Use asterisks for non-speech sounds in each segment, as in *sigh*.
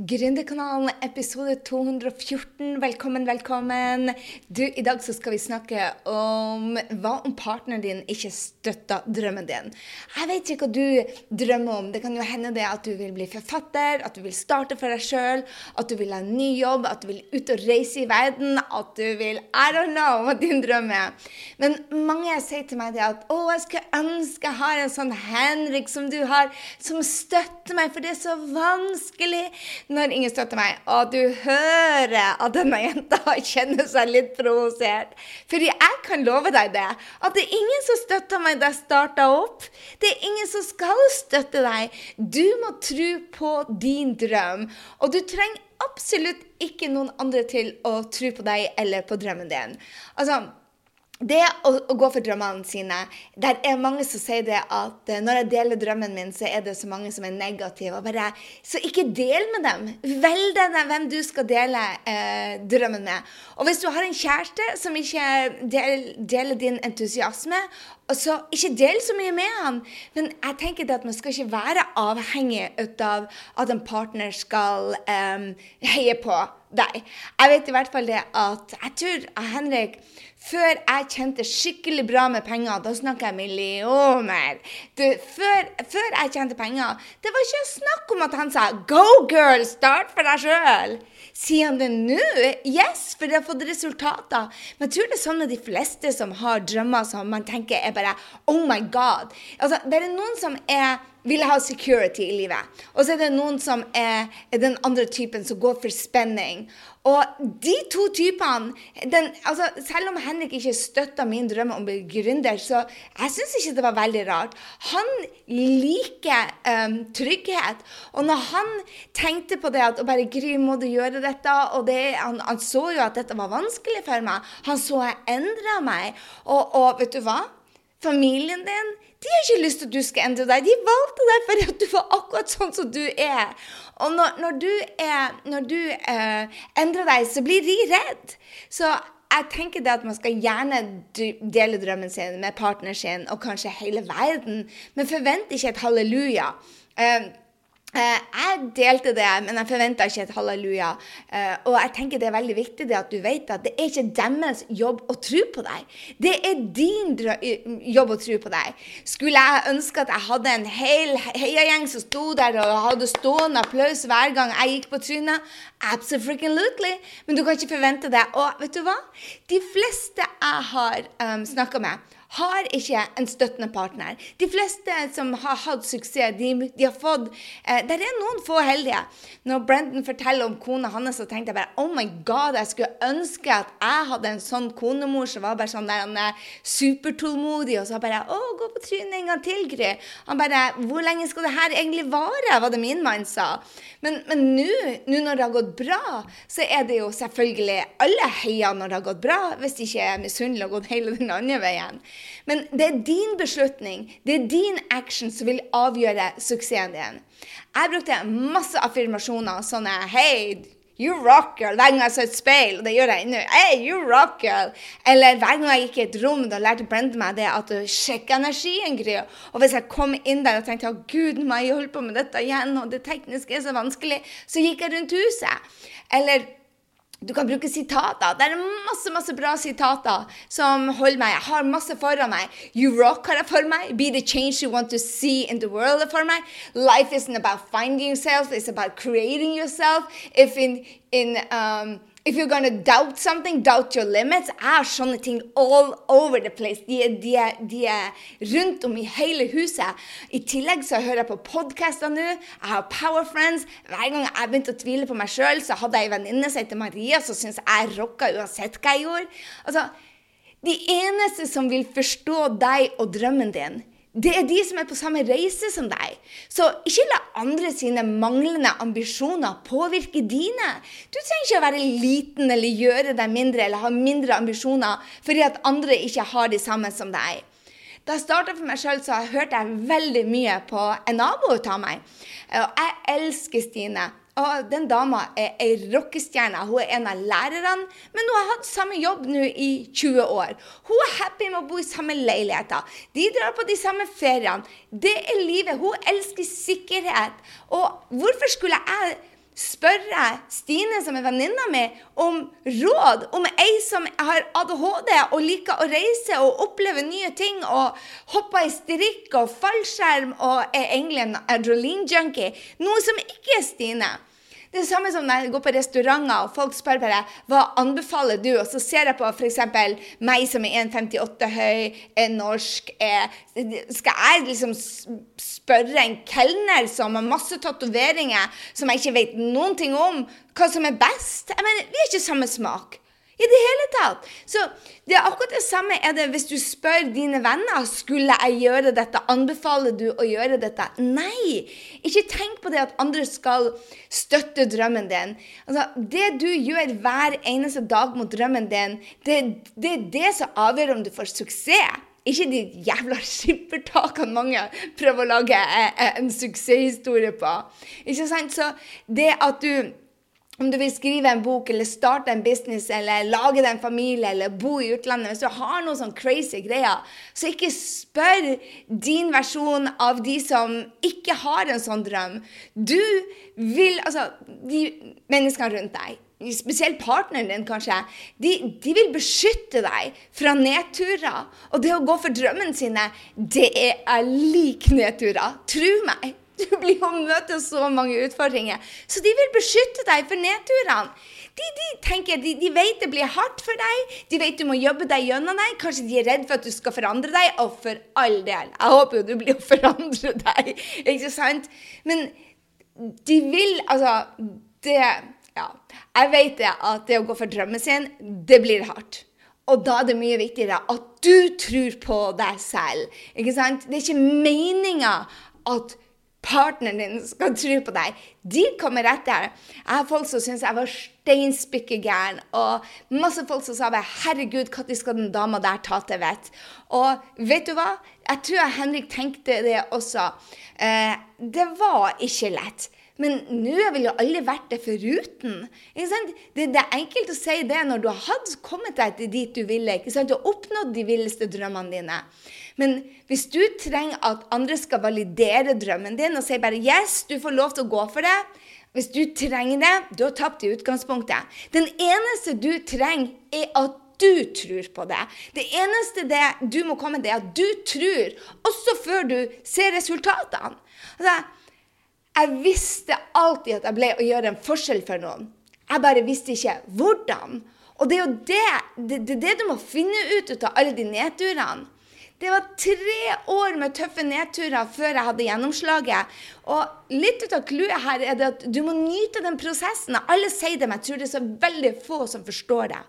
Gründerkanalen, episode 214. Velkommen, velkommen. Du, I dag så skal vi snakke om hva om partneren din ikke støtter drømmen din. Jeg vet ikke hva du drømmer om. Det kan jo hende det at du vil bli forfatter, at du vil starte for deg sjøl, at du vil ha en ny jobb, at du vil ut og reise i verden, at du vil I don't know hva din drøm er. Men mange sier til meg det at å, jeg skulle ønske jeg har en sånn Henrik som du har, som støtter meg, for det er så vanskelig når ingen støtter meg, og du hører at denne jenta *laughs* kjenner seg litt provosert. Fordi jeg kan love deg det, at det er ingen som støtter meg da jeg starta opp. Det er ingen som skal støtte deg. Du må tro på din drøm. Og du trenger absolutt ikke noen andre til å tro på deg eller på drømmen din. Altså, det å, å, gå for drømmene sine Der er mange som sier det at uh, når jeg deler drømmen min, så er det så mange som er negative. Og bare, så ikke del med dem. Velg deg hvem du skal dele eh, drømmen med. Og hvis du har en kjæreste som ikke del, deler din entusiasme, så ikke del så mye med han. Men jeg tenker det at man skal ikke være avhengig av at en partner skal eh, heie på deg. Jeg vet i hvert fall det at jeg tror Henrik før jeg tjente skikkelig bra med penger, da snakker jeg millioner du, før, før, jeg tjente penger, det var ikke snakk om at han sa 'Go, girl, start for deg sjøl'. Sier han det nå? Yes, for det har fått resultater. Men jeg tror det er sånn med de fleste som har drømmer som man tenker er bare 'Oh my God'. Altså, det er noen som er vil ha security i livet. Og så er det noen som er, er den andre typen som går for spenning. Og de to typene den, altså, Selv om Henrik ikke støtta min drøm om å bli gründer, så jeg syns ikke det var veldig rart. Han liker um, trygghet. Og når han tenkte på det at bare Gry, må du gjøre dette? Og det, han, han, så jo at dette var vanskelig for meg. Han så jeg endra meg. Og, og vet du hva? Familien din de har ikke lyst til at du skal endre deg. De valgte deg fordi at du var akkurat sånn som du er. Og når, når du, er, når du eh, endrer deg, så blir de redd. Så jeg tenker det at man skal gjerne dele drømmen sin med partneren sin og kanskje hele verden, men forvent ikke et halleluja. Eh, jeg delte det, men jeg forventa ikke et halleluja. Eh, og jeg tenker det er veldig viktig det at du vet at det er ikke deres jobb å tro på deg. Det er din jobb å tro på deg. Skulle jeg ønske at jeg hadde en hel heiagjeng som sto der og hadde stående applaus hver gang jeg gikk på trynet? Absolutely. Men du kan ikke forvente det. Og vet du hva? De fleste jeg har um, snakka med, har ikke en støttende partner. De fleste som har hatt suksess, de, de har fått eh, Det er noen få heldige. Når Brendan forteller om kona hans, så tenkte jeg bare Oh my God, jeg skulle ønske at jeg hadde en sånn konemor som var bare sånn der, han er supertålmodig, og så bare Å, gå på trynet en gang til, Gry. Han bare Hvor lenge skal det her egentlig vare? var det min mann sa. Men nå, når det har gått bra, så er det jo selvfølgelig Alle heier når det har gått bra, hvis de ikke er misunnelige og gått hele den andre veien. Men det er din beslutning, det er din action som vil avgjøre suksessen din. Jeg brukte masse affirmasjoner sånne Hei, you rock, girl. Hver gang jeg så et speil, og det gjør jeg ennå. Hey, you rock, girl. Eller hver gang jeg gikk i et rom, da lærte Brenda meg det at du sjekker energien, Gry. Og hvis jeg kom inn der og tenkte å gud, må jeg holde på med dette igjen, og det tekniske er så vanskelig, så gikk jeg rundt huset. Eller du kan bruke sitater. Det er masse masse bra sitater som holder meg. Jeg har masse foran meg. You rock har jeg for meg. Be the change you want to see in the world for meg. Life isn't about finding yourself, it's about creating yourself. If in, in um, If you're gonna doubt something, doubt your limits. er sånne ting all over the place. De, de, de, er rundt om i hele huset. I tillegg så hører jeg på podkaster nå. Jeg har Power Friends. Hver gang jeg begynte å tvile på meg sjøl, så hadde jeg ei venninne som heter Maria, som syntes jeg rocka uansett hva jeg gjorde. Altså, de eneste som vil forstå deg og drømmen din, det er de som er på samme reise som deg. Så ikke la andre sine manglende ambisjoner påvirke dine. Du trenger ikke å være liten eller gjøre deg mindre eller ha mindre ambisjoner fordi at andre ikke har de samme som deg. Da jeg starta for meg sjøl, hørte jeg veldig mye på en nabo av meg. Og jeg elsker Stine. Og den dama er ei rockestjerne. Hun er en av lærerne, men hun har hatt samme jobb nå i 20 år. Hun er happy med å bo i samme leiligheter. De drar på de samme feriene. Det er livet. Hun elsker sikkerhet. Og hvorfor skulle jeg spørre Stine, som er venninna mi, om råd om ei som har ADHD og liker å reise og oppleve nye ting og hoppe i strikk og fallskjerm og er egentlig en adrenaline-junkie. Noe som ikke er Stine. Det er det samme som når jeg går på restauranter og folk spør bare hva anbefaler du, og så ser jeg på f.eks. meg som er 1,58 høy, er norsk er, Skal jeg liksom spørre en kelner som har masse tatoveringer, som jeg ikke vet noen ting om, hva som er best? Jeg mener, Vi har ikke samme smak i det hele tatt. Så det er akkurat det samme er det hvis du spør dine venner skulle jeg gjøre dette, anbefaler du å gjøre dette? Nei! Ikke tenk på det at andre skal støtte drømmen din. Altså, det du gjør hver eneste dag mot drømmen din, det, det er det som avgjør om du får suksess. Ikke de jævla *laughs* skippertakene mange prøver å lage en suksesshistorie på. Ikke sant? Så det at du om du vil skrive en bok eller starte en business eller lage deg en familie eller bo i utlandet, hvis du har noen sånn crazy greier, så ikke spør din versjon av de som ikke har en sånn drøm. Du vil Altså, de menneskene rundt deg spesielt partneren din, kanskje, de, de, vil beskytte deg fra nedturer. Og det å gå for drømmene sine, det er lik nedturer. Tro meg. Du blir jo møter så mange utfordringer. Så de vil beskytte deg for nedturene. De, de, tenker, de, de, vet det blir hardt for deg, de vet du må jobbe deg gjennom deg. Kanskje de er redd for at du skal forandre deg, og for all del. Jeg håper jo du blir å forandre deg, ikke sant? Men de vil altså Det Ja. Jeg vet det at det å gå for drømmen sin, det blir hardt. Og da er det mye viktigere at du tror på deg selv. Ikke sant? Det er ikke meninga at partneren din skal tro på deg. De kommer etter. Jeg har folk som syns jeg var steinspikkegæren, og masse folk som sa 'herregud, når skal den dama der ta til vett?' Og vet du hva? Jeg tror Henrik tenkte det også. Eh, det var ikke lett. Men nå ville jo alle vært det foruten. Det, det, er enkelt å si det når du har kommet deg til dit du ville. ikke sant? Har oppnådd de villeste drømmene dine. Men hvis du trenger at andre skal validere drømmen din og si bare 'yes, du får lov til å gå for det', hvis du trenger det, du har tapt i utgangspunktet. Den eneste du trenger, er at du tror på det. Det eneste det du må komme til, er at du tror, også før du ser resultatene. Altså, jeg visste alltid at jeg ble å gjøre en forskjell for noen. Jeg bare visste ikke hvordan. Og det er jo det, det, det, det du må finne ut av alle de nedturene. Det var tre år med tøffe nedturer før jeg hadde gjennomslaget. Og litt ut av clouet her er det at du må nyte den prosessen. Alle sier det, men jeg tror det er så veldig få som forstår det.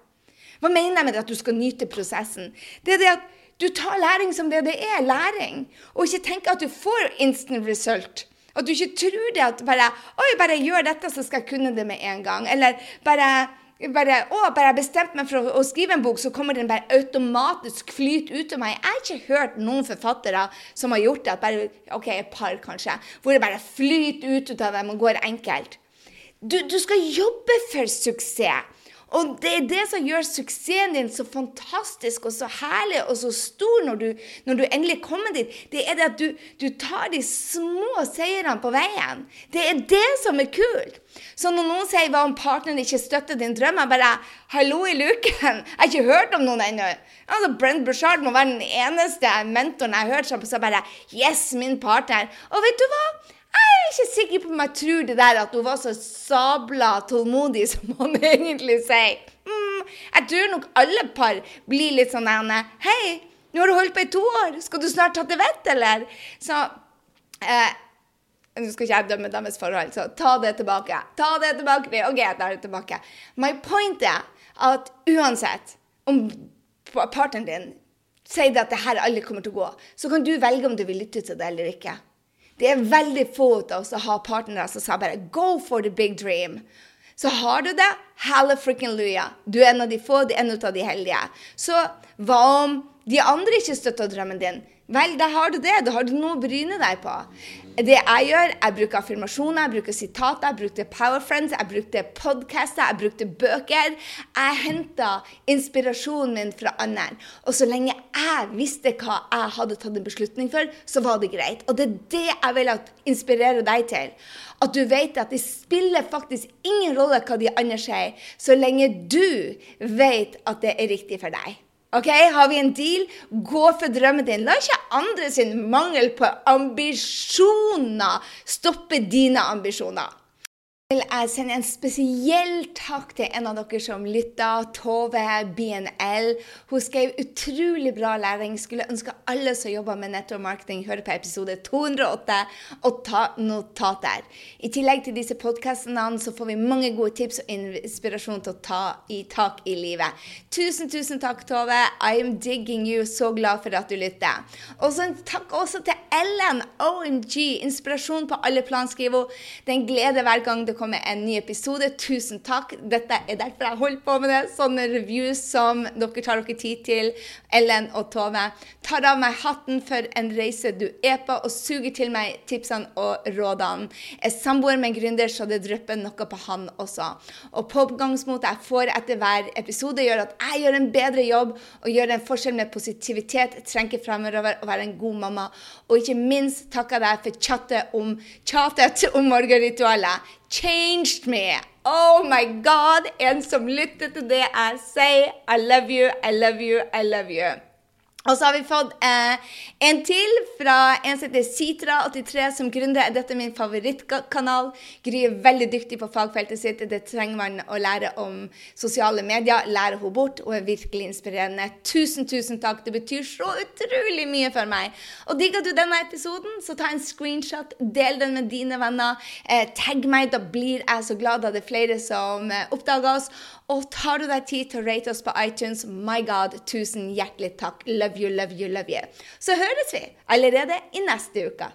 Hva mener jeg med det at du skal nyte prosessen? Det er det at du tar læring som det det er, læring. Og ikke tenker at du får instant result. At du ikke tror det at bare Oi, bare gjør dette, så skal jeg kunne det med en gang. Eller bare bare, å, bare jeg bestemte meg for å, å, skrive en bok, så kommer den bare automatisk flyte ut av meg. Jeg har ikke hørt noen forfattere som har gjort det, bare, ok, et par kanskje, hvor det bare flyter ut av dem og går enkelt. Du, du skal jobbe for suksess. Og det er det som gjør suksessen din så fantastisk og så herlig og så stor når du, når du endelig kommer dit. Det er det at du, du, tar de små seirene på veien. Det er det som er kult. Så når noen sier hva om partneren ikke støtter din drøm, jeg bare Hallo i luken! Jeg har ikke hørt om noen ennå. Altså, Brent Bushard må være den eneste mentoren jeg har hørt som bare Yes, min partner. Og vet du hva? Er ikke sikker på om jeg tror det der at hun var så sabla tålmodig *laughs* som hun egentlig sier. Mm, jeg tror nok alle par blir litt sånn der Hei, nå har du holdt på i to år. Skal du snart ta til vett, eller? Så eh, Nå skal ikke jeg dømme deres forhold, så ta det tilbake. Ta det tilbake. OK, jeg tar det tilbake. My point er at uansett om partneren din sier at det her alle kommer til å gå, så kan du velge om du vil lytte til det eller ikke. Det er veldig få av oss som har partnere som sa bare 'go for the big dream'. Så har du det, halla frikken luja. Du er en av de få, du er en av de heldige. Så hva om de andre ikke støtter drømmen din? Vel, da har du det. Da har du noe å bryne deg på. Det jeg gjør, jeg bruker affirmasjoner, jeg bruker sitater, jeg brukte Powerfriends, jeg brukte podcaster, jeg brukte bøker. Jeg henter inspirasjonen min fra andre. Og så lenge jeg visste hva jeg hadde tatt en beslutning for, så var det greit. Og det er det jeg vil inspirere deg til. At du vet at det spiller faktisk ingen rolle hva de andre sier, så lenge du vet at det er riktig for deg. Ok, Har vi en deal? Gå for drømmen din. La ikke andre sin mangel på ambisjoner stoppe dine ambisjoner jeg sende en spesiell takk til en av dere som lytta, Tove BNL. Hun skrev utrolig bra læring. Skulle ønske alle som jobber med nettopp marketing, hører på episode 208 og ta notater. I tillegg til disse podkastene så får vi mange gode tips og inspirasjon til å ta i tak i livet. Tusen, tusen takk, Tove. I am digging you. Så glad for at du lytter. Og så en takk også til Ellen. OMG. Inspirasjon på alle plan, skriver hun. Det er en glede hver gang det komme en ny episode. Tusen takk. Dette er derfor jeg holder på med det. Sånne reviews som dere tar dere tid til, Ellen og Tove. Tar av meg hatten for en reise du er på, og suger til meg tipsene og rådene. Jeg samboer med en gründer, så det drypper noe på han også. Og pågangsmotet jeg får etter hver episode, gjør at jeg gjør en bedre jobb og gjør en forskjell med positivitet, trenger fremover og være en god mamma. Og ikke minst takker deg for chattet om, chattet om morgenritualet changed me. Oh my God! En som lytter til det jeg sier. I love you, I love you, I love you. Og så har vi fått eh, en til fra en som heter Sitra83, som gründer. Dette er min favorittkanal. Gry er veldig dyktig på fagfeltet sitt. Det trenger man å lære om sosiale medier. Lære henne bort. Hun er virkelig inspirerende. Tusen, tusen takk. Det betyr så utrolig mye for meg. Og digger du denne episoden, så ta en screenshot. Del den med dine venner. Eh, tagg meg. Da blir jeg så glad da det er flere som eh, oppdager oss. Og tar du deg tid til å rate oss på iTunes, my God, tusen hjertelig takk. Love you, love you, love you. Så høres vi allerede i neste uke.